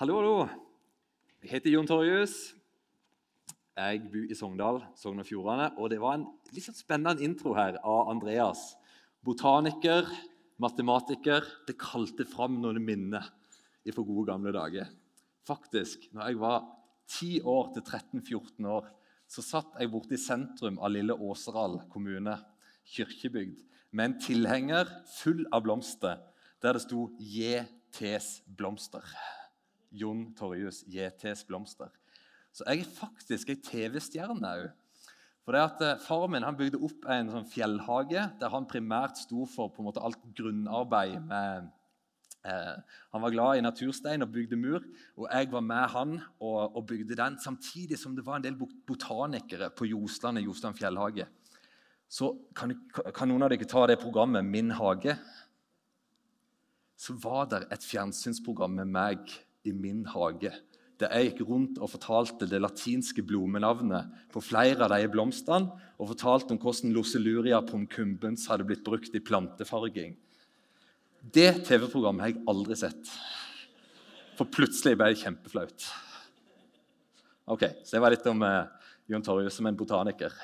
Hallo, hallo. Jeg heter Jon Torjus. Jeg bor i Sogndal, Sogn og Fjordane. Og det var en litt sånn spennende intro her av Andreas. Botaniker, matematiker. Det kalte fram noen minner fra gode, gamle dager. Faktisk, når jeg var 10 år til 13-14 år, så satt jeg borte i sentrum av lille Åseral kommune, kirkebygd, med en tilhenger full av blomster der det sto JTs blomster. Jon Torjus, JTs blomster. Så jeg er faktisk ei TV-stjerne òg. For det at eh, Faren min han bygde opp en sånn fjellhage der han primært sto for på en måte alt grunnarbeid. med eh, Han var glad i naturstein og bygde mur, og jeg var med han og, og bygde den. Samtidig som det var en del botanikere på Josland i Josland fjellhage. Så kan, kan noen av dere ta det programmet Min hage? Så var det et fjernsynsprogram med meg i min hage. Der jeg gikk rundt og fortalte det latinske blomenavnet på flere av de blomstene, og fortalte om hvordan Loseluria pomcumbens hadde blitt brukt i plantefarging. Det TV-programmet har jeg aldri sett. For plutselig ble det kjempeflaut. Ok, Så det var litt om eh, Jon Torje som en botaniker.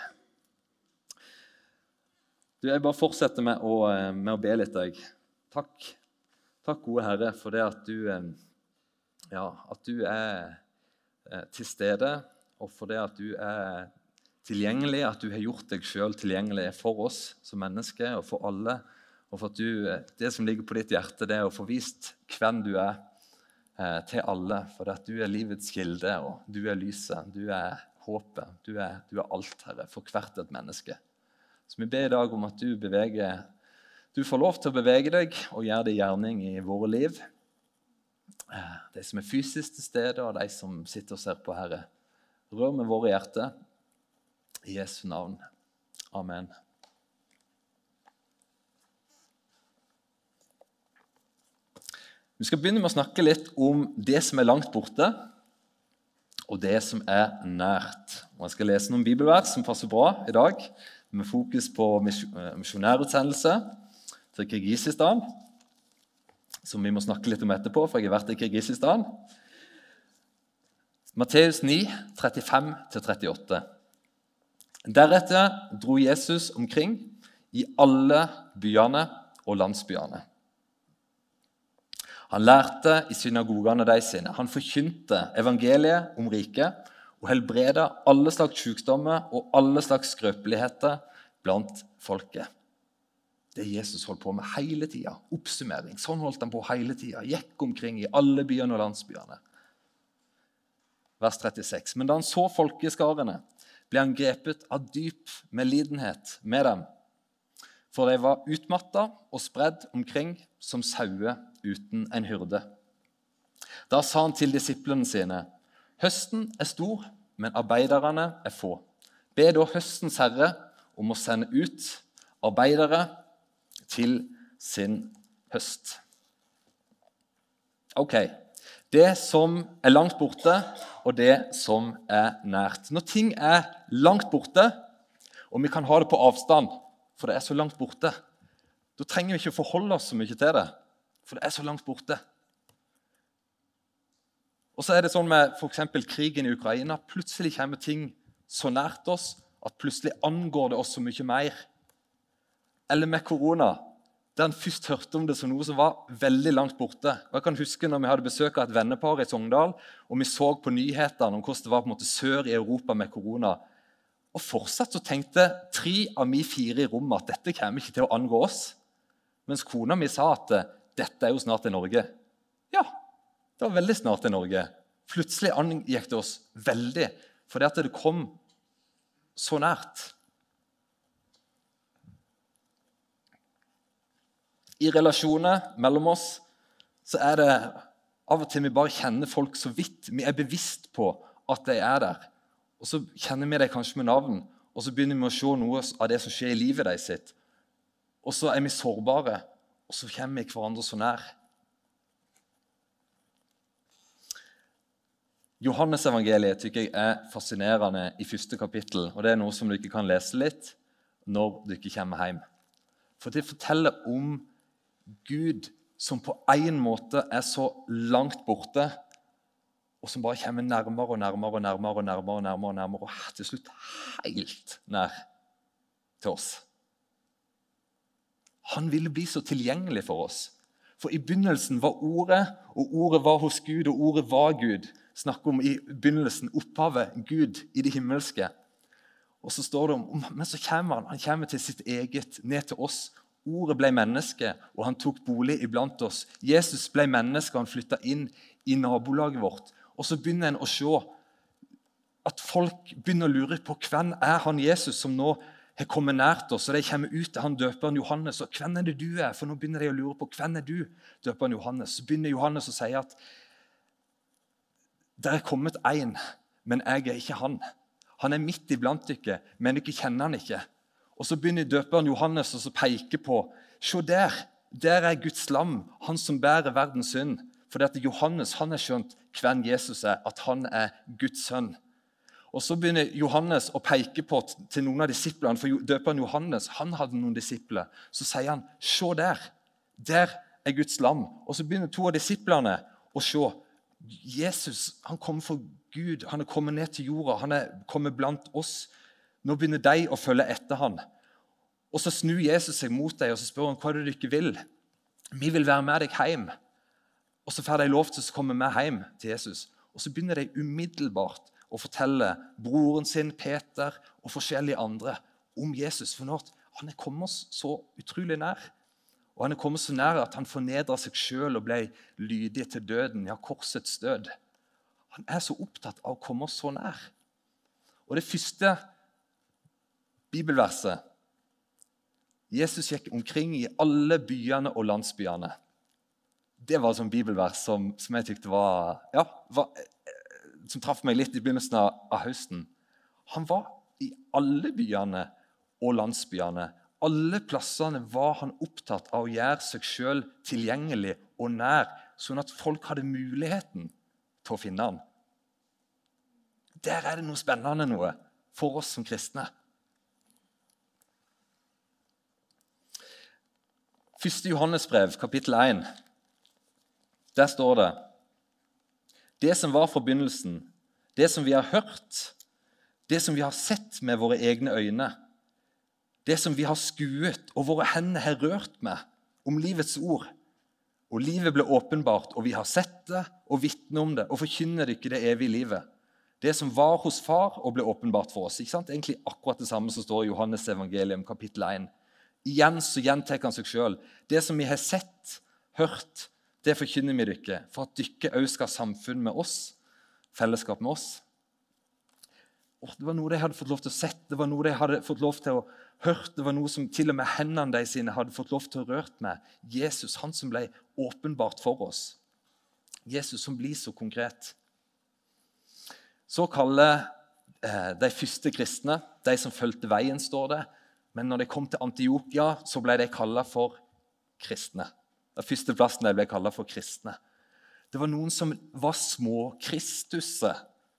Du, Jeg bare fortsetter med å, eh, med å be litt. Jeg. Takk, Takk, gode Herre, for det at du eh, ja, at du er eh, til stede, og for det at du er tilgjengelig, at du har gjort deg sjøl tilgjengelig for oss som mennesker og for alle. Og for at du, eh, det som ligger på ditt hjerte, det er å få vist hvem du er eh, til alle. For at du er livets kilde, og du er lyset, du er håpet. Du er, du er alt, Herre, for hvert et menneske. Så vi ber i dag om at du beveger Du får lov til å bevege deg og gjøre det gjerning i våre liv. Eh, de som er fysisk til stede, og de som sitter og ser på, Herre. Rør med våre hjerter. I Jesu navn. Amen. Vi skal begynne med å snakke litt om det som er langt borte, og det som er nært. Og jeg skal lese noen bibelvers som passer bra i dag, med fokus på eh, misjonærutsendelse til Kirgisistan som vi må snakke litt om etterpå, for jeg har vært i Kirgisistan. Matteus 9, 35-38. Deretter dro Jesus omkring i alle byene og landsbyene. Han lærte i synagogene de sine. Han forkynte evangeliet om riket og helbreda alle slags sykdommer og alle slags skrøpeligheter blant folket det Jesus holdt på med hele tida. Oppsummering. Sånn holdt han på hele tida. Gikk omkring i alle byene og landsbyene. Vers 36. Men da han så folkeskarene, ble han grepet av dyp medlidenhet med dem. For de var utmatta og spredd omkring som sauer uten en hyrde. Da sa han til disiplene sine.: Høsten er stor, men arbeiderne er få. Be da høstens herre om å sende ut arbeidere til sin høst. Ok. Det som er langt borte, og det som er nært. Når ting er langt borte, og vi kan ha det på avstand, for det er så langt borte, da trenger vi ikke forholde oss så mye til det, for det er så langt borte. Og så er det sånn med f.eks. krigen i Ukraina. Plutselig kommer ting så nært oss at plutselig angår det oss så mye mer eller med korona, der en først hørte om det som noe som var veldig langt borte. Og jeg kan huske når Vi hadde besøk av et vennepar i Sogndal, og vi så på nyhetene om hvordan det var på en måte sør i Europa med korona. Og Fortsatt så tenkte tre av vi fire i rommet at dette kommer ikke til å angå oss. Mens kona mi sa at dette er jo snart i Norge. Ja, det var veldig snart i Norge. Plutselig angikk det oss veldig fordi at det kom så nært. I relasjoner mellom oss så er det av og til vi bare kjenner folk så vidt. Vi er bevisst på at de er der. Og så kjenner vi dem kanskje med navn, og så begynner vi å se noe av det som skjer i livet deres. sitt. Og så er vi sårbare, og så kommer vi hverandre så nær. Johannesevangeliet tykker jeg er fascinerende i første kapittel. og Det er noe som du ikke kan lese litt når du ikke kommer hjem. For det forteller om Gud som på en måte er så langt borte og som bare kommer nærmere og nærmere og nærmere og nærmere, og nærmere, og nærmere, og til slutt helt nær til oss. Han ville bli så tilgjengelig for oss. For i begynnelsen var Ordet, og Ordet var hos Gud, og Ordet var Gud. Snakk om i begynnelsen opphavet, Gud i det himmelske. Og så står det om, Men så kommer han han kommer til sitt eget, ned til oss. Ordet ble menneske, og han tok bolig iblant oss. Jesus ble menneske, og han flytta inn i nabolaget vårt. Og så begynner en å se at folk begynner å lure på hvem er han Jesus som nå har kommet nært oss. og De kommer ut til han døperen Johannes. og Hvem er det du er? For nå begynner de å lure på hvem er du døperen Johannes. Så begynner Johannes å si at det er kommet én, men jeg er ikke han. Han er midt iblant dere, men dere kjenner han ikke. Og Så begynner døperen Johannes å peke på Se der! Der er Guds lam, han som bærer verdens synd. For Johannes han har skjønt hvem Jesus er, at han er Guds sønn. Og Så begynner Johannes å peke på til noen av disiplene, for døperen Johannes han hadde noen disipler. Så sier han, 'Se der! Der er Guds lam.' Og Så begynner to av disiplene å se. Jesus han kommer for Gud, han er kommet ned til jorda, han er kommet blant oss. Nå begynner de å følge etter han. Og Så snur Jesus seg mot dem og så spør han, hva er det du ikke vil. Vi vil være med deg hjem. Og Så får de lov til å komme med hjem til Jesus. Og Så begynner de umiddelbart å fortelle broren sin Peter og forskjellige andre om Jesus. For nå, han er kommet oss så utrolig nær. Og han er kommet så nær at han fornedra seg sjøl og ble lydig til døden, ja, korsets død. Han er så opptatt av å komme oss så nær. Og det første bibelverset Jesus gikk omkring i alle byene og landsbyene. Det var et sånt bibelvers som, som jeg tykte var, ja, var som traff meg litt i begynnelsen av, av høsten. Han var i alle byene og landsbyene. Alle plassene var han opptatt av å gjøre seg sjøl tilgjengelig og nær, sånn at folk hadde muligheten til å finne han. Der er det noe spennende noe for oss som kristne. Første Johannesbrev, kapittel 1. Der står det det som var forbindelsen, det som vi har hørt, det som vi har sett med våre egne øyne, det som vi har skuet og våre hender har rørt med, om livets ord. Og livet ble åpenbart, og vi har sett det og vitner om det og forkynner ikke det evige livet. Det som var hos far og ble åpenbart for oss. Ikke sant? Egentlig akkurat det samme som står i Johannes evangelium kapittel 1. Igjen så gjentar han seg sjøl. Det som vi har sett, hørt, det forkynner vi dere, for at dere òg skal ha samfunn med oss, fellesskap med oss. Og det var noe de hadde fått lov til å sett, det var noe de hadde fått lov til å hørt, det var noe som til og med hendene de sine hadde fått lov til å rørt med. Jesus, han som ble åpenbart for oss. Jesus som blir så konkret. Så kaller eh, de første kristne, de som fulgte veien, står det. Men når de kom til Antiokia, så ble de kalla for kristne. Den første plassen de ble kalla for kristne. Det var noen som var små kristusse,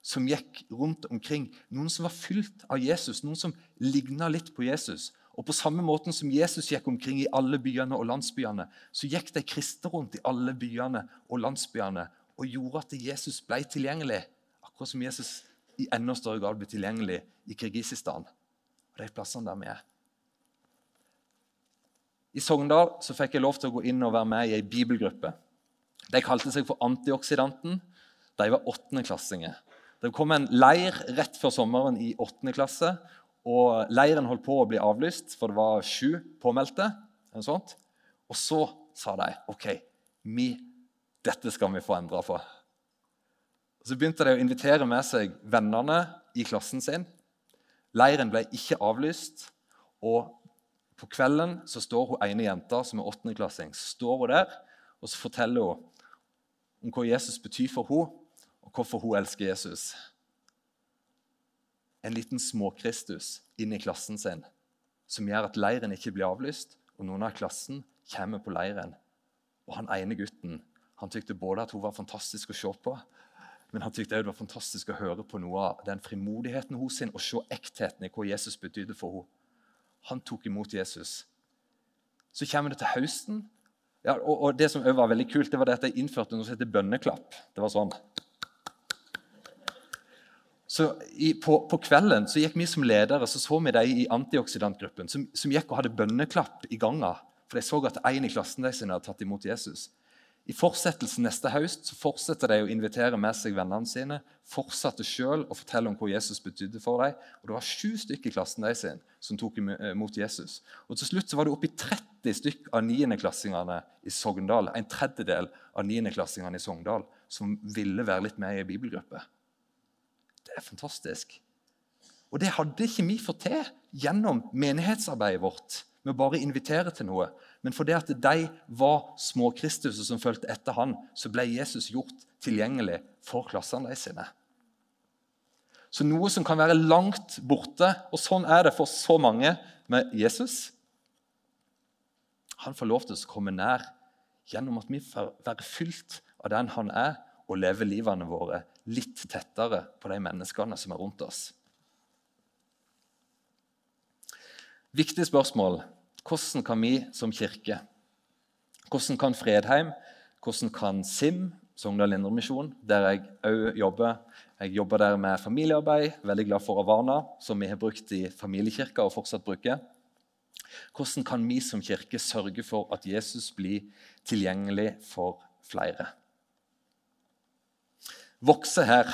som gikk rundt omkring. Noen som var fylt av Jesus, noen som ligna litt på Jesus. Og På samme måten som Jesus gikk omkring i alle byene og landsbyene, så gikk de kristne rundt i alle byene og landsbyene og gjorde at Jesus ble tilgjengelig. Akkurat som Jesus i enda større grad ble tilgjengelig i Kirgisistan og de plassene der vi er. I Sogndal så fikk jeg lov til å gå inn og være med i ei bibelgruppe. De kalte seg for Antioksidanten. De var åttendeklassinger. Det kom en leir rett før sommeren i åttende klasse. og Leiren holdt på å bli avlyst, for det var sju påmeldte. sånt. Og så sa de OK, vi, dette skal vi få endra på. Og Så begynte de å invitere med seg vennene i klassen sin. Leiren ble ikke avlyst, og på kvelden så står hun ene jenta som er åttendeklassing, står hun der, og så forteller hun om hva Jesus betyr for henne, og hvorfor hun elsker Jesus. En liten småkristus inn i klassen sin som gjør at leiren ikke blir avlyst, og noen av klassen kommer på leiren. Og han ene gutten han tykte både at hun var fantastisk å se på, men han tykte også det var fantastisk å høre på noe av den frimodigheten hos sin og se ektheten i hva Jesus betydde for henne han tok imot Jesus. Så kommer det til høsten. Ja, og, og, Det som var veldig kult, det var det at jeg innførte noe som heter bønneklapp. Det var sånn. Så i, på, på, kvelden så gikk vi som ledere så, så vi de i antioksidantgruppen som, som gikk og hadde bønneklapp i ganga. For de så at en i klassen deres hadde tatt imot Jesus. I fortsettelsen neste høst så fortsetter de å invitere med seg vennene sine. Fortsatte selv å fortelle om hva Jesus betydde for dem. Og Det var sju stykker i klassen de sin som tok imot Jesus. Og Til slutt så var det oppi 30 stykker av niendeklassingene i Sogndal, en tredjedel av niendeklassingene i Sogndal som ville være litt med i en bibelgruppe. Det er fantastisk. Og det hadde ikke vi fått til gjennom menighetsarbeidet vårt med å bare invitere til noe. Men fordi at de var småkristuser som fulgte etter han, så ble Jesus gjort tilgjengelig for klassene sine. Så noe som kan være langt borte, og sånn er det for så mange med Jesus Han får lov til å komme nær gjennom at vi får være fylt av den han er, og leve livene våre litt tettere på de menneskene som er rundt oss. Viktig spørsmål. Hvordan kan vi som kirke, hvordan kan Fredheim, hvordan kan SIM, Sogndal Indremisjon, der jeg òg jobber Jeg jobber der med familiearbeid, veldig glad for Avana, som vi har brukt i familiekirka og fortsatt bruker. Hvordan kan vi som kirke sørge for at Jesus blir tilgjengelig for flere? Vokse her,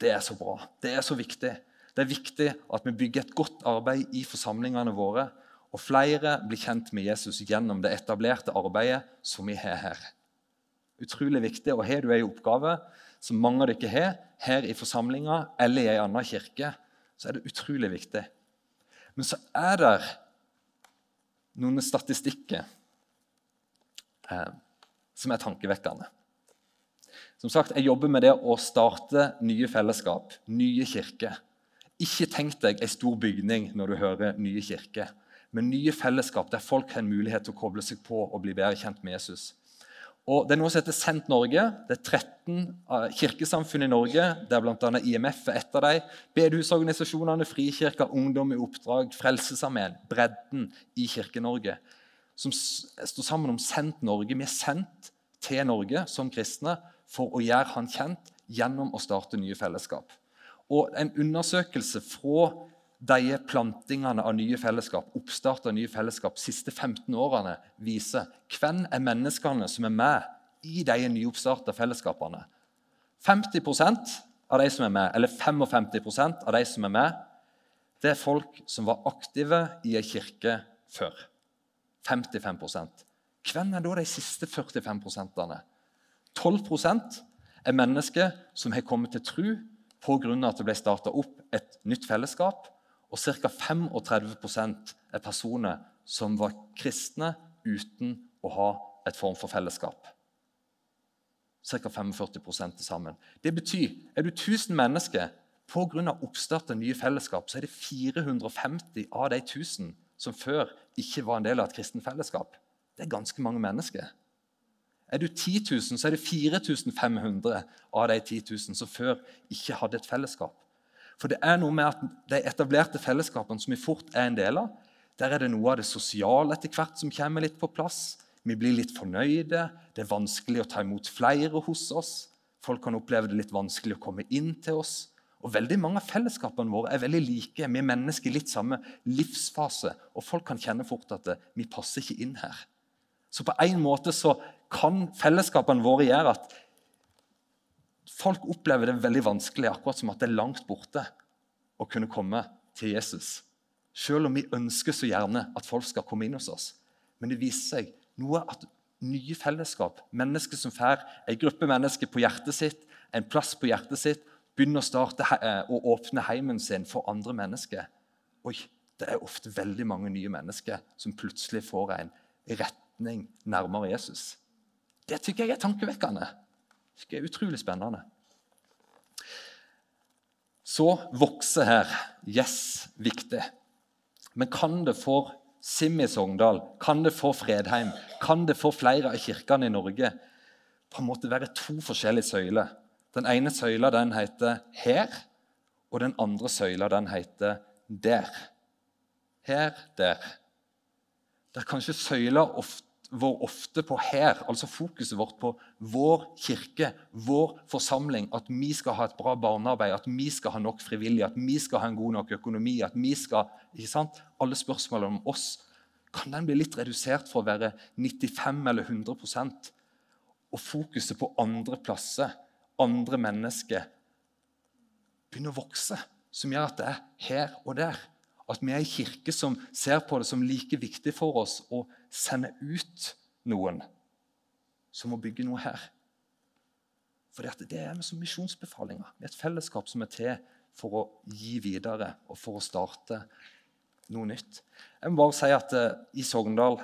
det er så bra. Det er så viktig. Det er viktig at vi bygger et godt arbeid i forsamlingene våre, og flere blir kjent med Jesus gjennom det etablerte arbeidet som vi har her. Utrolig viktig. Og har du en oppgave som mange av dere har, her i forsamlinga eller i en annen kirke, så er det utrolig viktig. Men så er det noen statistikker eh, som er tankevekkende. Som sagt, Jeg jobber med det å starte nye fellesskap, nye kirker. Ikke tenk deg ei stor bygning når du hører nye kirker, men nye fellesskap der folk har en mulighet til å koble seg på og bli bedre kjent med Jesus. Og Det er noe som heter Sendt Norge. Det er 13 eh, kirkesamfunn i Norge, der bl.a. IMF er ett av dem. Bedehusorganisasjonene, Frikirka, Ungdom i oppdrag, Frelsesarmeen, bredden i Kirke-Norge, som står sammen om Sendt Norge. Vi er sendt til Norge som kristne for å gjøre han kjent gjennom å starte nye fellesskap. Og En undersøkelse fra de plantingene av nye fellesskap, oppstart av nye fellesskap siste 15 årene viser hvem er menneskene som er med i de nyoppstarta fellesskapene. 50% av de som er med, eller 55% av de som er med, det er folk som var aktive i ei kirke før. 55 Hvem er da de siste 45% 12% er mennesker som har kommet til tro pga. at det ble starta opp et nytt fellesskap og ca. 35% er personer som var kristne uten å ha et form for fellesskap. Ca. 45 til sammen. Det betyr er du 1000 mennesker pga. oppstart av nye fellesskap, så er det 450 av de 1000 som før ikke var en del av et kristent fellesskap. Det er ganske mange mennesker. Er du 10 000, så er det 4500 av de 10 000 som før ikke hadde et fellesskap. For det er noe med at de etablerte fellesskapene som vi fort er en del av, der er det noe av det sosiale etter hvert som kommer litt på plass. Vi blir litt fornøyde. Det er vanskelig å ta imot flere hos oss. Folk kan oppleve det litt vanskelig å komme inn til oss. Og veldig Mange av fellesskapene våre er veldig like. Vi er mennesker i litt samme livsfase. Og folk kan kjenne fort at vi passer ikke inn her. Så på en måte så kan fellesskapene våre gjøre at Folk opplever det veldig vanskelig, akkurat som at det er langt borte å kunne komme til Jesus. Selv om vi ønsker så gjerne at folk skal komme inn hos oss. Men det viser seg noe at nye fellesskap, mennesker som får en gruppe mennesker på hjertet sitt, en plass på hjertet sitt, begynner å starte og eh, åpne heimen sin for andre mennesker. Oi, det er ofte veldig mange nye mennesker som plutselig får en retning nærmere Jesus. Det tykker jeg er tankevekkende. Det er utrolig spennende. Så vokser her. Yes, viktig. Men kan det for Simmi Sogndal, kan det for Fredheim, kan det for flere av kirkene i Norge på en måte være to forskjellige søyler? Den ene søyla den heter 'her', og den andre søyla den heter 'der'. Her, der. Der kanskje søyla ofte vår ofte på her, altså fokuset vårt på vår kirke, vår forsamling, at vi skal ha et bra barnearbeid, at vi skal ha nok frivillige, at vi skal ha en god nok økonomi, at vi skal ikke sant? Alle spørsmålene om oss kan den bli litt redusert for å være 95 eller 100% Og fokuset på andre plasser, andre mennesker, begynner å vokse, som gjør at det er her og der. At vi er en kirke som ser på det som like viktig for oss å sende ut noen som må bygge noe her. For det er vi som misjonsbefalinger. Vi er et fellesskap som er til for å gi videre og for å starte noe nytt. Jeg må bare si at uh, I Sogndal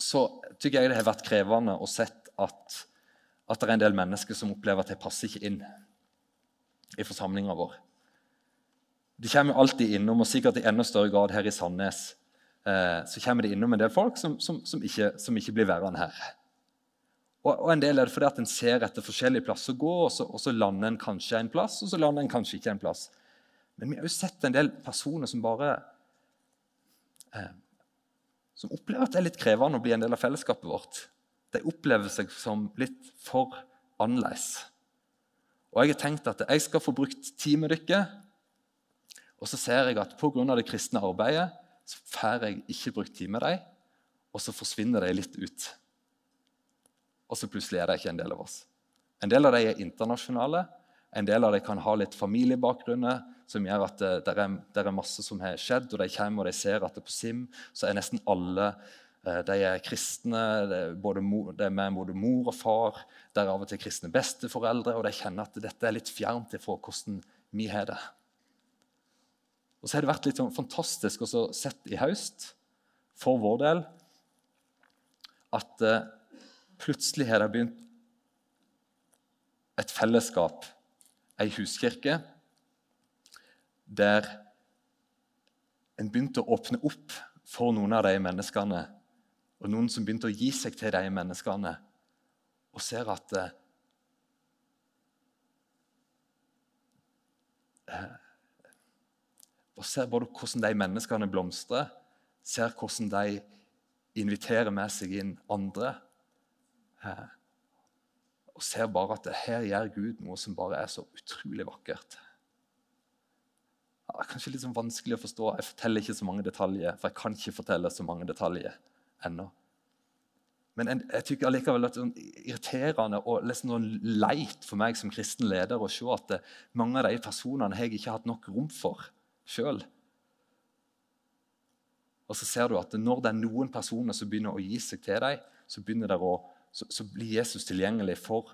så tykker jeg det har vært krevende å sett at, at det er en del mennesker som opplever at de passer ikke inn i forsamlinga vår. De kommer alltid innom, og sikkert i enda større grad her i Sandnes, eh, så kommer det innom en del folk som, som, som, ikke, som ikke, blir værende her. Og, og, En del er det fordi at en ser etter forskjellige plasser å gå, og så, og så lander en kanskje en plass, og så lander en kanskje ikke en plass. Men vi har jo sett en del personer som bare eh, som opplever at det er litt krevende å bli en del av fellesskapet vårt. De opplever seg som litt for annerledes. Og jeg har tenkt at jeg skal få brukt tid med dere. Og så ser jeg at pga. det kristne arbeidet så får jeg ikke brukt tid med dem. Og så forsvinner de litt ut. Og så plutselig er de ikke en del av oss. En del av dem er internasjonale. En del av dem kan ha litt familiebakgrunner som gjør at det, det, er, det, er, masse som har skjedd, og de kommer og de ser at det på SIM så er nesten alle eh, de er kristne. Det er, både mor, er med både mor og far. Det er av og til kristne besteforeldre, og de kjenner at dette er litt fjernt fra hvordan vi har det. Og så har det vært litt sånn fantastisk å sett i høst, for vår del, at eh, plutselig har det begynt et fellesskap, ei huskirke, der en begynte å åpne opp for noen av de menneskene, og noen som begynte å gi seg til de menneskene, og ser at eh, og ser både hvordan de menneskene blomstrer, ser hvordan de inviterer med seg inn andre. Og ser bare at her gjør Gud noe som bare er så utrolig vakkert. det er kanskje litt sånn vanskelig å forstå. Jeg forteller ikke så mange detaljer, for jeg kan ikke fortelle så mange detaljer ennå. Men jeg tykker allikevel at det er sånn irriterende og nesten sånn leit for meg som kristen leder å se at mange av de personene har jeg ikke hatt nok rom for sjøl. Og så ser du at når det er noen personer som begynner å gi seg til deg, så, å, så, så blir Jesus tilgjengelig for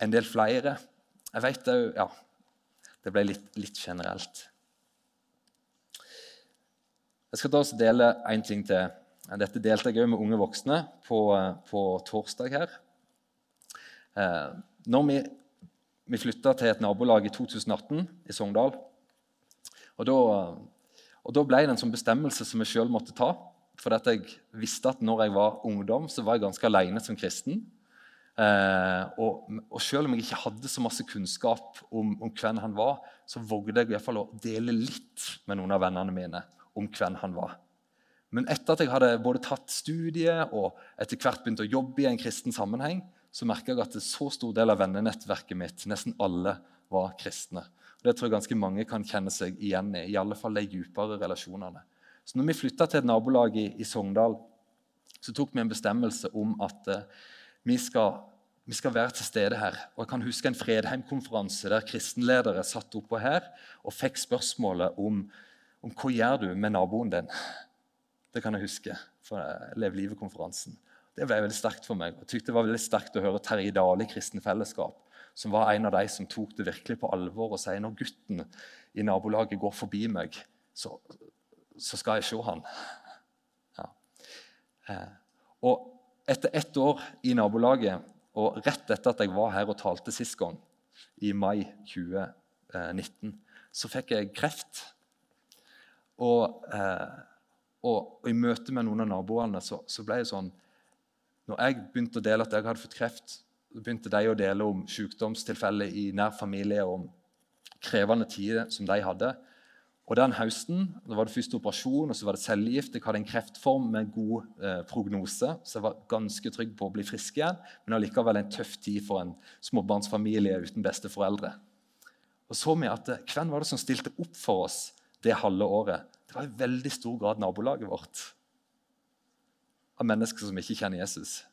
en del flere. Jeg vet òg Ja, det ble litt, litt generelt. Jeg skal da også dele én ting til. Dette delte jeg òg med unge voksne på, på torsdag her. Eh, når vi, vi flytta til et nabolag i 2018 i Sogndal, og da, og da ble det en sånn bestemmelse som jeg sjøl måtte ta. For jeg visste at når jeg var ungdom, så var jeg ganske alene som kristen. Eh, og, og, selv om jeg ikke hadde så masse kunnskap om, om hvem han var, så vågde jeg i hvert fall å dele litt med noen av vennene mine om hvem han var. Men etter at jeg hadde både tatt studiet og etter hvert begynt å jobbe i en kristen sammenheng, så merka jeg at en så stor del av vennenettverket mitt, nesten alle, var kristne. Det tror jeg ganske mange kan kjenne seg igjen i. i alle fall de djupere relasjonene. Så når vi flytta til et nabolag i, i, Sogndal, så tok vi en bestemmelse om at eh, vi, skal, vi, skal, være til stede her. Og Jeg kan huske en Fredheim-konferanse der kristenledere satt oppå her og fikk spørsmålet om, om hva gjør du med naboen din. Det kan jeg huske fra Lev livet-konferansen. Det ble veldig sterkt for meg. Jeg tykte det var veldig sterkt å høre Terje Dale i Kristen Fellesskap som var en av de som tok det virkelig på alvor og sier når gutten i nabolaget går forbi meg, så, så skal jeg se han. Ja. Eh, og etter ett år i nabolaget, og rett etter at jeg var her og talte sist gang, i mai 2019, så fikk jeg kreft. Og, eh, og, og, i møte med noen av naboene så, så ble det sånn Når jeg begynte å dele at jeg hadde fått kreft, begynte de å dele om sykdomstilfeller i nær familie, om krevende tider som de hadde. Og den høsten da var det første operasjon, og så var det cellegift. Jeg hadde en kreftform med god eh, prognose, så jeg var ganske trygg på å bli frisk igjen. Men allikevel en tøff tid for en småbarnsfamilie uten besteforeldre. Og så vi at eh, Hvem var det som stilte opp for oss det halve året? Det var i veldig stor grad nabolaget vårt. Av mennesker som ikke kjenner Jesus.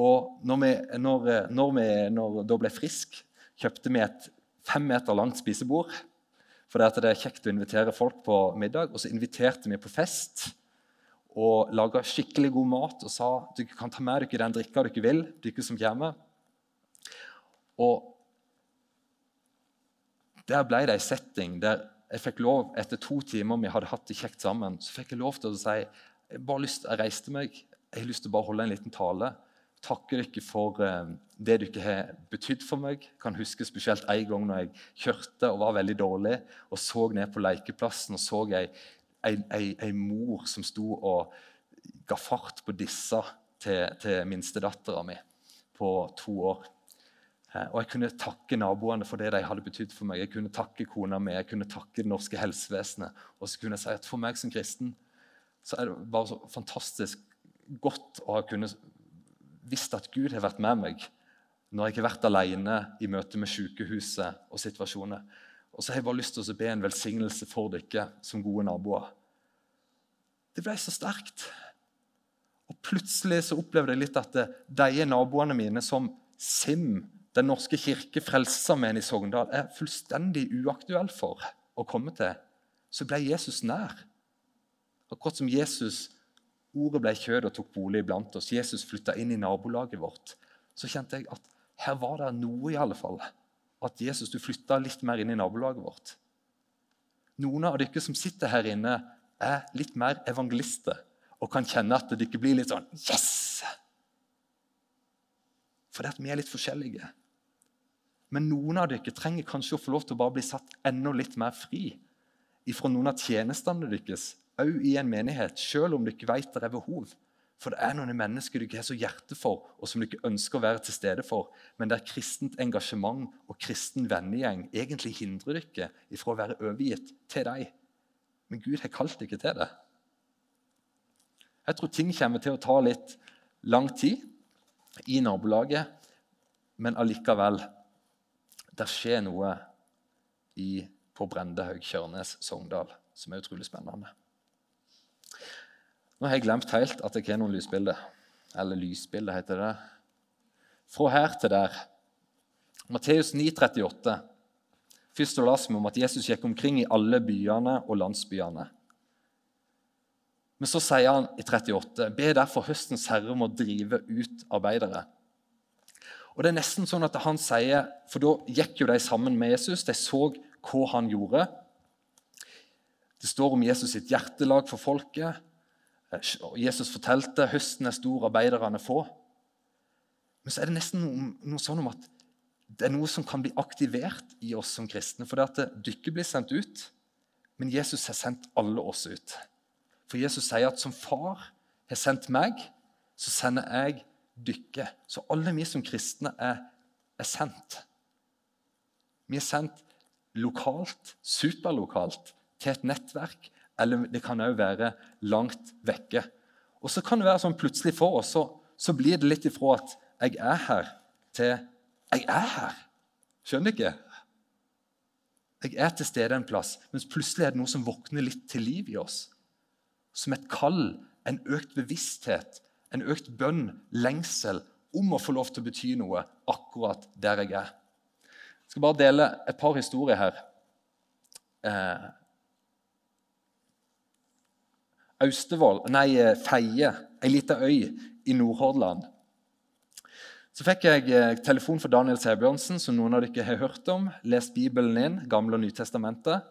Og når vi, når, når vi når da ble frisk, kjøpte vi et fem meter langt spisebord. For det er kjekt å invitere folk på middag. Og så inviterte vi på fest og laga skikkelig god mat og sa dere kan ta med dere den drikka dere vil. dere som kommer. Og der ble det en setting der jeg fikk lov, etter to timer vi hadde hatt det kjekt sammen, så fikk jeg lov til å si jeg, bare lyst, jeg reiste meg, jeg har lyst til å bare holde en liten tale. Takke dere for eh, det dere har betydd for meg. Jeg kan huske spesielt en gang når jeg kjørte og var veldig dårlig og så ned på lekeplassen og så ei, ei, ei, ei mor som sto og ga fart på disse til, til minstedattera mi på to år. Eh, og jeg kunne takke naboene for det de hadde betydd for meg. Jeg kunne takke kona mi, jeg kunne takke det norske helsevesenet. Og så kunne jeg si at for meg som kristen så er det bare så fantastisk godt å ha kunnet visst at Gud har vært med meg når jeg har vært alene i møte med sykehuset og situasjoner. Og så har jeg bare lyst til å be en velsignelse for dere som gode naboer. Det ble så sterkt. Og plutselig så opplevde jeg litt at de naboene mine som Sim den norske kirke, Frelsesarmeen i Sogndal, er fullstendig uaktuell for å komme til, så ble Jesus nær. Akkurat som Jesus, ordet ble kjød og tok bolig iblant oss. Jesus flytta inn i nabolaget vårt. Så kjente jeg at her var det noe, i alle fall. At Jesus, du flytta litt mer inn i nabolaget vårt. Noen av dere som sitter her inne, er litt mer evangelister og kan kjenne at dere blir litt sånn Yes! Fordi at vi er litt forskjellige. Men noen av dere trenger kanskje å få lov til å bare bli satt enda litt mer fri ifra noen av tjenestene deres, òg i en menighet, selv om dere vet det er behov. For det er noen mennesker dere har så hjerte for, og som dere ønsker å være til stede for, men der kristent engasjement og kristen vennegjeng egentlig hindrer dere ifra å være overgitt til dem. Men Gud har kalt dere til det. Jeg tror ting kommer til å ta litt lang tid i nabolaget, men allikevel det skjer noe i, på Brendehaug, Kjørnes, Sogndal som er utrolig spennende. Nå har jeg glemt helt at jeg har noen lysbilder. Eller lysbilder, heter det. Fra her til der. Matteus 9, 38. Først las vi om at Jesus gikk omkring i alle byene og landsbyene. Men så sier han i 38.: Be derfor høstens herre om å drive ut arbeidere. Og det er nesten sånn at han sier, For da gikk jo de sammen med Jesus. De så hva han gjorde. Det står om Jesus sitt hjertelag for folket. Jesus fortalte høsten er stor, arbeiderne få. Men så er det nesten noe, noe sånn om at det er noe som kan bli aktivert i oss som kristne. For det at dere blir sendt ut, men Jesus har sendt alle oss ut. For Jesus sier at som far har sendt meg, så sender jeg dykket. Så alle vi som kristne er, er sendt. Vi er sendt lokalt, superlokalt, til et nettverk, eller det kan òg være langt vekke. Og så kan det være sånn plutselig for oss, så, så blir det litt ifra at 'jeg er her', til 'jeg er her'. Skjønner du ikke? Jeg er til stede en plass, mens plutselig er det noe som våkner litt til liv i oss. Som et kall, en økt bevissthet, en økt bønn, lengsel, om å få lov til å bety noe akkurat der jeg er. Jeg skal bare dele et par historier her. Eh, Austevoll, nei, eh, Feie, ei lita øy i Nordhordland. Så fikk jeg eh, telefon fra Daniel Sæbjørnsen, som noen av dere har hørt om. Lest Bibelen inn, Gamle og Nytestamentet.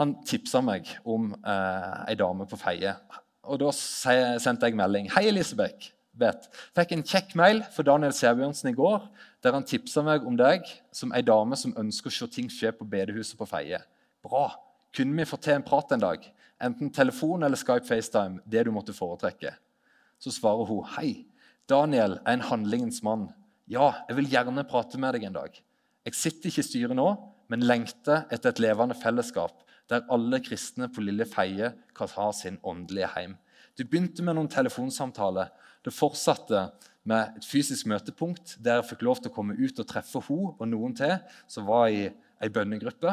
Han tipsa meg om eh, ei dame på Feie og Da sendte jeg melding. 'Hei, Elisabeth.' Bet. Fikk en kjekk mail fra Daniel Sæbjørnsen i går, der han tipsa meg om deg som ei dame som ønsker å se ting skje på bedehuset på Feie. Bra. Kunne vi få til en prat en dag? Enten telefon eller Skype FaceTime. Det du måtte foretrekke. Så svarer hun hei. Daniel er en handlingens mann. Ja, jeg vil gjerne prate med deg en dag. Jeg sitter ikke i styret nå, men lengter etter et levende fellesskap der alle kristne på Lille Feie kan ha sin åndelige heim. Du begynte med noen telefonsamtaler. Det fortsatte med et fysisk møtepunkt der jeg fikk lov til å komme ut og treffe hun og noen til som var i ei bønnegruppe.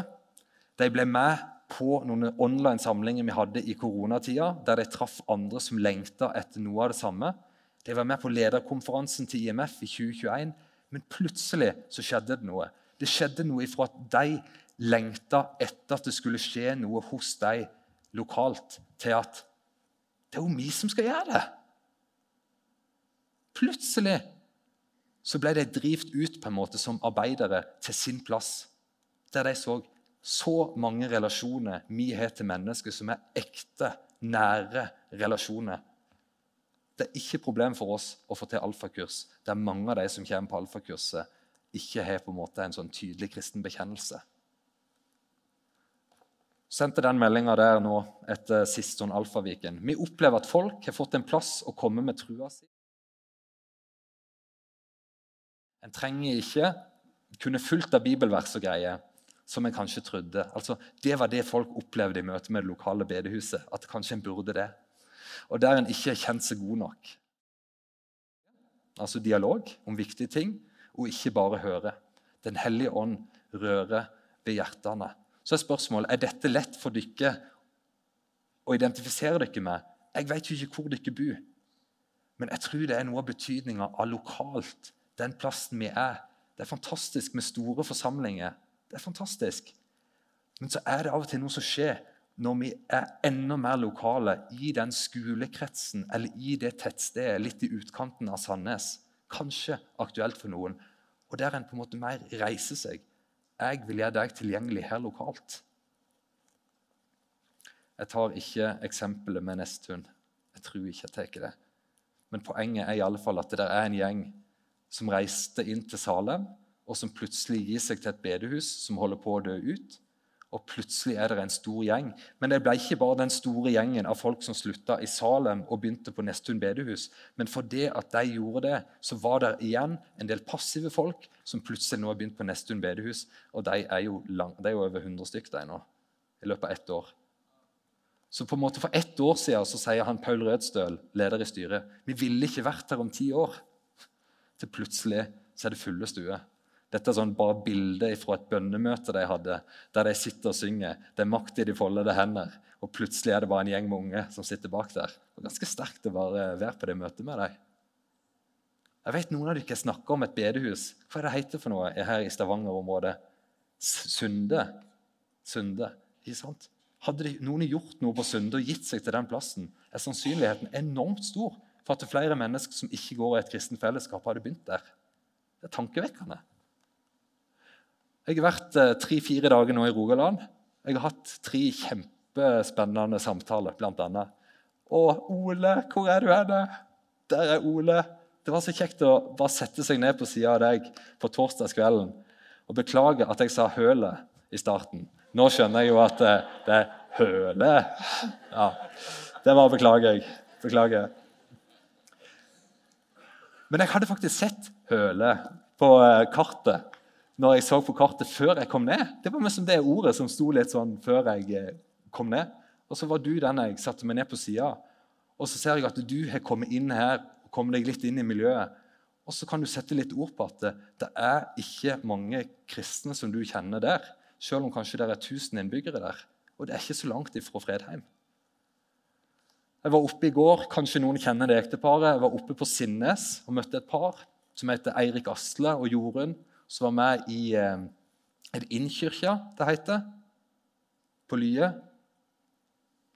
De ble med på noen online samlinger vi hadde i koronatida, der de traff andre som lengta etter noe av det samme. De var med på lederkonferansen til IMF i 2021, men plutselig så skjedde det noe. Det skjedde noe ifra at de lengta etter at det skulle skje noe hos dem lokalt, til at det er jo vi som skal gjøre det. Plutselig så ble de drivt ut på en måte som arbeidere til sin plass, der de så så mange relasjoner vi har til mennesker som er ekte, nære relasjoner. Det er ikke problem for oss å få til alfakurs. Det er mange av de som kommer på alfakurset, ikke har på en måte en sånn tydelig kristen bekjennelse sendte den meldinga der nå etter sist sånn Alfaviken. Vi opplever at folk har fått en plass å komme med trua si. En trenger ikke kunne fulgt av bibelvers og greier som en kanskje trodde. Altså, Det var det folk opplevde i møte med det lokale bedehuset. At kanskje en burde det. Og der en ikke har kjent seg god nok. Altså dialog om viktige ting, og ikke bare høre. Den hellige ånd rører ved hjertene. Så er spørsmålet er dette lett for dere å identifisere dere med. Jeg vet jo ikke hvor dere bor, men jeg tror det er noe av betydninga av lokalt, den plassen vi er. Det er fantastisk med store forsamlinger. Det er fantastisk. Men så er det av og til noe som skjer når vi er enda mer lokale i den skolekretsen eller i det tettstedet litt i utkanten av Sandnes. Kanskje aktuelt for noen. Og der en på en måte mer reiser seg jeg vil gjøre deg tilgjengelig her lokalt. Jeg tar ikke eksempelet med Nesttun. Jeg tror ikke jeg tar det. Men poenget er i alle fall at det er en gjeng som reiste inn til Salem, og som plutselig gir seg til et bedehus som holder på å dø ut og plutselig er det en stor gjeng. Men det ble ikke bare den store gjengen av folk som slutta i Salem og begynte på Nesttun bedehus. Men fordi at de gjorde det, så var det igjen en del passive folk som plutselig nå har begynt på Nesttun bedehus. Og de er jo, lang, de er jo over 100 stykker nå, i løpet av ett år. Så på en måte For ett år siden så sier han Paul Rødstøl, leder i styret, vi ville ikke vært her om ti år. Til plutselig så er det fulle stuer. Dette er sånn bare bilder fra et bønnemøte de hadde, der de sitter og synger. Det er makt i de foldede hender. Og plutselig er det bare en gjeng med unge som sitter bak der. Det ganske sterkt å bare være på det møtet med dem. Jeg vet Noen av dere snakker om et bedehus. Hva er det heter for noe her i Stavanger-området? Sunde. Sunde. Ikke sant? Hadde de, noen gjort noe på Sunde og gitt seg til den plassen, er sannsynligheten enormt stor for at flere mennesker som ikke går i et kristent fellesskap, hadde begynt der. Det er tankevekkende. Jeg har vært eh, tre-fire dager nå i Rogaland. Jeg har hatt tre kjempespennende samtaler, bl.a. Og Ole, hvor er du henne? Der er Ole. Det var så kjekt å bare sette seg ned på sida av deg på torsdagskvelden. Og beklage at jeg sa 'hølet' i starten. Nå skjønner jeg jo at det, eh, det er 'høle'. Ja, Det var beklager jeg. Beklager. Men jeg hadde faktisk sett høle på eh, kartet når jeg så på kartet før jeg kom ned. Det var liksom det ordet som sto litt sånn før jeg eh, kom ned. Og så var du den jeg satte meg ned på sida. Og så ser jeg at du har kommet inn her, kommet deg litt inn i miljøet. Og så kan du sette litt ord på at det er ikke mange kristne som du kjenner der. Selv om kanskje det er 1000 innbyggere der. Og det er ikke så langt ifra Fredheim. Jeg var oppe i går, kanskje noen kjenner det ekteparet. Jeg var oppe på Sinnes og møtte et par som heter Eirik Asle og Jorunn som var med i eh, Er det Innkirka det heter? På Lye.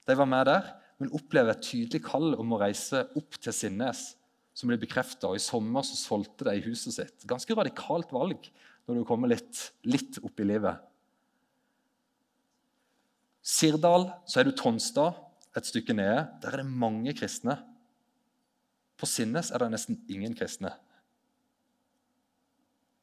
De var med der, men opplever et tydelig kall om å reise opp til Sinnes, som ble bekrefta. I sommer så solgte de huset sitt. Ganske radikalt valg når du kommer litt, litt opp i livet. Sirdal, så er du Tonstad, et stykke nede. Der er det mange kristne. På Sinnes er det nesten ingen kristne.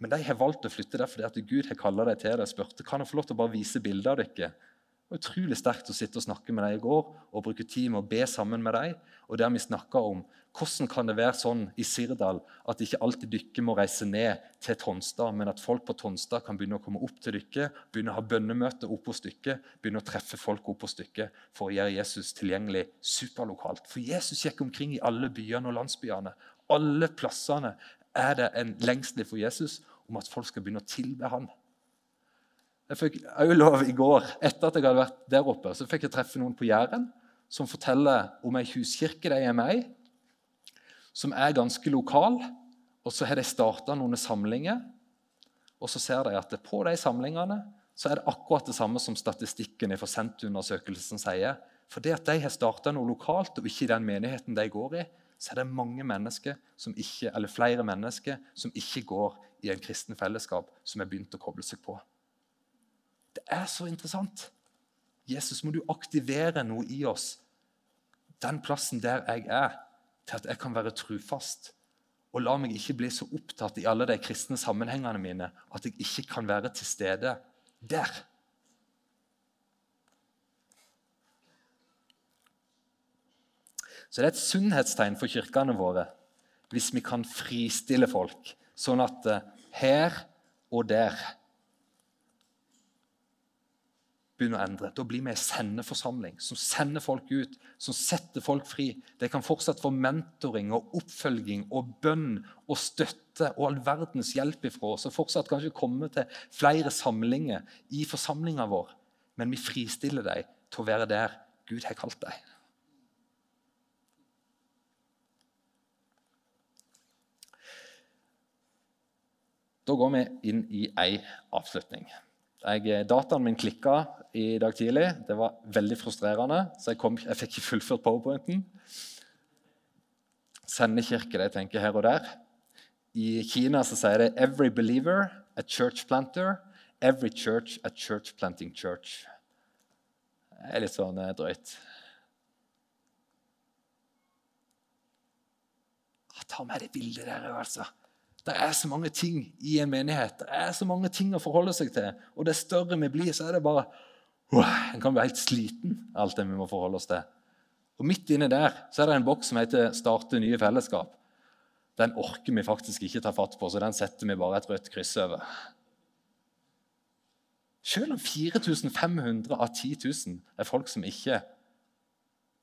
Men de har valgt å flytte der fordi at Gud har kalt dem til det og spurte kan jeg få lov til å bare vise bilder av dere Det var utrolig sterkt å sitte og snakke med dem i går og bruke tid med å be sammen med dem. Og der vi snakka om hvordan kan det være sånn i Sirdal at ikke alltid dere må reise ned til Tonstad, men at folk på Tonstad kan begynne å komme opp til dere, begynne å ha bønnemøter opp hos dere, begynne å treffe folk opp hos dere for å gjøre Jesus tilgjengelig superlokalt. For Jesus gikk omkring i alle byene og landsbyene. Alle plassene er det en lengsel for Jesus om at folk skal begynne å tilbe han. Jeg fikk òg lov i går, etter at jeg hadde vært der oppe, så fikk jeg treffe noen på Jæren som forteller om ei huskirke de er med i, som er ganske lokal. Og så har de starta noen samlinger, og så ser de at på de samlingene så er det akkurat det samme som statistikken fra Forsentundersøkelsen sier. For det at de har starta noe lokalt, og ikke i den menigheten de går i, så er det mange mennesker som ikke, eller flere mennesker som ikke går i en kristen fellesskap, som har begynt å koble seg på. Det er så interessant. Jesus, må du aktivere noe i oss, den plassen der jeg er, til at jeg kan være trufast. Og la meg ikke bli så opptatt i alle de kristne sammenhengene mine at jeg ikke kan være til stede der. Så det er et sunnhetstegn for kirkene våre hvis vi kan fristille folk, sånn at eh, her og der begynner å endre. Da blir vi en sendeforsamling som sender folk ut, som setter folk fri. De kan fortsatt få mentoring og oppfølging og bønn og støtte og all verdens hjelp ifra oss. Og fortsatt kanskje komme til flere samlinger i forsamlinga vår. Men vi fristiller dem til å være der Gud har kalt dem. Da går vi inn i ei avslutning. Jeg, eh, dataen min klikka i dag tidlig. Det var veldig frustrerende, så jeg, kom, jeg fikk ikke fullført powerpointen. Sendekirke, det jeg tenker her og der. I Kina så sier det 'Every believer a church planter'. 'Every church a church planting church'. Det er litt sånn eh, drøyt. Ta med det bildet der altså. Det er så mange ting i en menighet. Det er så mange ting å forholde seg til. Og det større vi blir, så er det bare En kan bli helt sliten av alt det vi må forholde oss til. Og Midt inne der så er det en boks som heter 'Starte nye fellesskap'. Den orker vi faktisk ikke ta fatt på, så den setter vi bare et rødt kryss over. Selv om 4500 av 10 000 er folk som ikke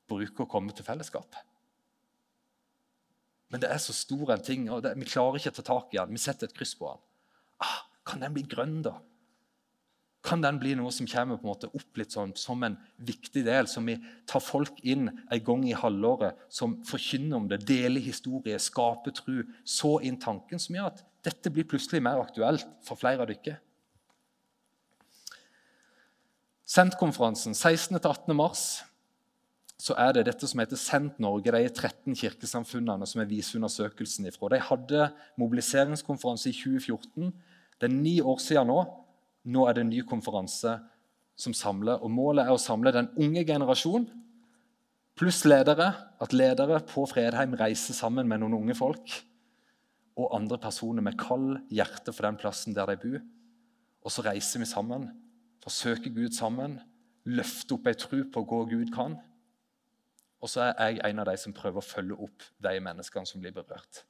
bruker å komme til fellesskap. Men det er så stor en ting, og det, vi klarer ikke å ta tak i den. Vi setter et kryss på den. Ah, kan den bli grønn, da? Kan den bli noe som kommer på en måte opp litt sånn, som en viktig del, som vi tar folk inn en gang i halvåret, som forkynner om det, deler historie, skaper tro, så inn tanken, som gjør at dette blir plutselig mer aktuelt for flere av dere? Sentkonferansen 16.-18. så er det dette som heter Sendt Norge, de 13 kirkesamfunnene som viser undersøkelsen ifra. De hadde mobiliseringskonferanse i 2014. Det er ni år siden nå. Nå er det en ny konferanse som samler. og Målet er å samle den unge generasjon pluss ledere. At ledere på Fredheim reiser sammen med noen unge folk og andre personer med kald hjerte for den plassen der de bor. Og så reiser vi sammen, forsøker Gud sammen, løfter opp ei tro på hva Gud kan. Og så er jeg en av de som prøver å følge opp de menneskene som blir berørt.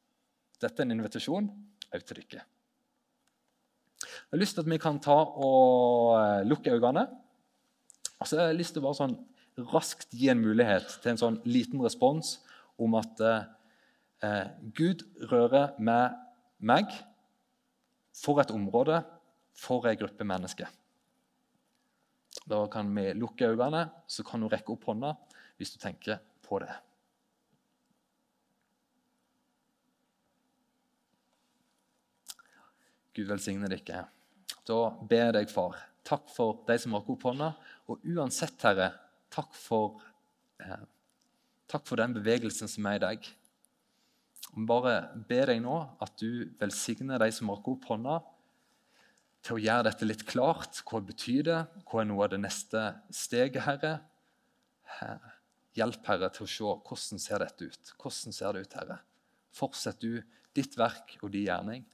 Dette er en invitasjon òg til dere. Jeg har lyst til at vi kan ta og eh, lukke øynene. Og så har jeg lyst til å bare sånn raskt gi en mulighet til en sånn liten respons om at eh, eh Gud rører med meg for et område, for ei gruppe mennesker. Da kan vi lukke øynene, så kan hun rekke opp hånda hvis du tenker på det. Gud velsigne dere. Da ber jeg deg, far, takk for de som rakk opp hånda. Og uansett, Herre, takk for, eh, takk for den bevegelsen som er i deg. Jeg bare ber deg nå at du velsigner de som rakk opp hånda, til å gjøre dette litt klart. Hva betyr det? Hva er noe av det neste steget, Herre? Herre. Hjelp, Herre, til å se hvordan ser dette ut. Hvordan ser det ut, Herre? Fortsett du ditt verk og din gjerning.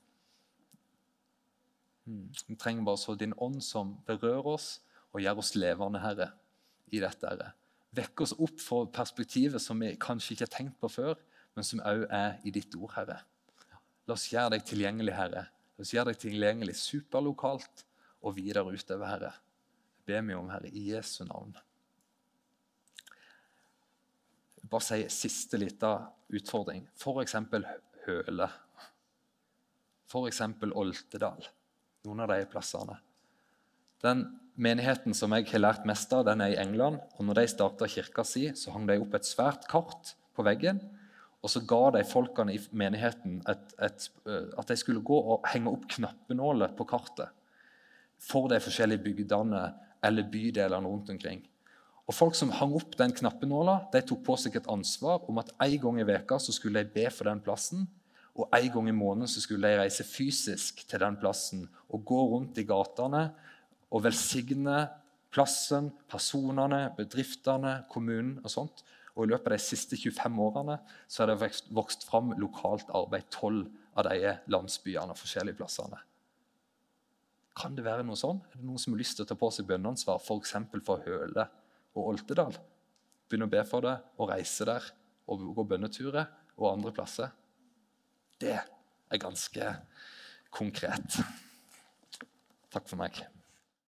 Hmm. Vi trenger bare så din ånd som berører oss, og gjør oss levende, Herre, i dette. Herre. Vekk oss opp fra perspektivet som vi kanskje ikke har tenkt på før, men som òg er i ditt ord, Herre. La oss gjøre deg tilgjengelig, Herre. La oss gjøre deg tilgjengelig superlokalt og videre utover, Herre. Det ber vi om, Herre, i Jesu navn. Bare si siste lita utfordring. F.eks. Høle. F.eks. Oltedal. Noen av de plassene. Den menigheten som jeg har lært mest av, den er i England. og når de starta kirka si, så hang de opp et svært kart på veggen. Og så ga de folkene i menigheten et, et, eh, at de skulle gå og henge opp knappenåler på kartet for de forskjellige bygdene eller bydelene rundt omkring. Og Folk som hang opp den knappenåla, de tok på seg et ansvar om at en gang i veka så skulle de be for den plassen, og en gang i måneden så skulle de reise fysisk til den plassen og gå rundt i gatene og velsigne plassen, personene, bedriftene, kommunen og sånt. Og I løpet av de siste 25 årene så har det vokst, fram lokalt arbeid tolv av de landsbyene og forskjellige plassene. Kan det være noe sånn? Er det noen som har lyst til å ta på seg bønneansvar f.eks. for, for Høle og Oltedal? Begynne å be for det og reise der og gå bønneturer og andre plasser? Det er ganske konkret. Takk for meg.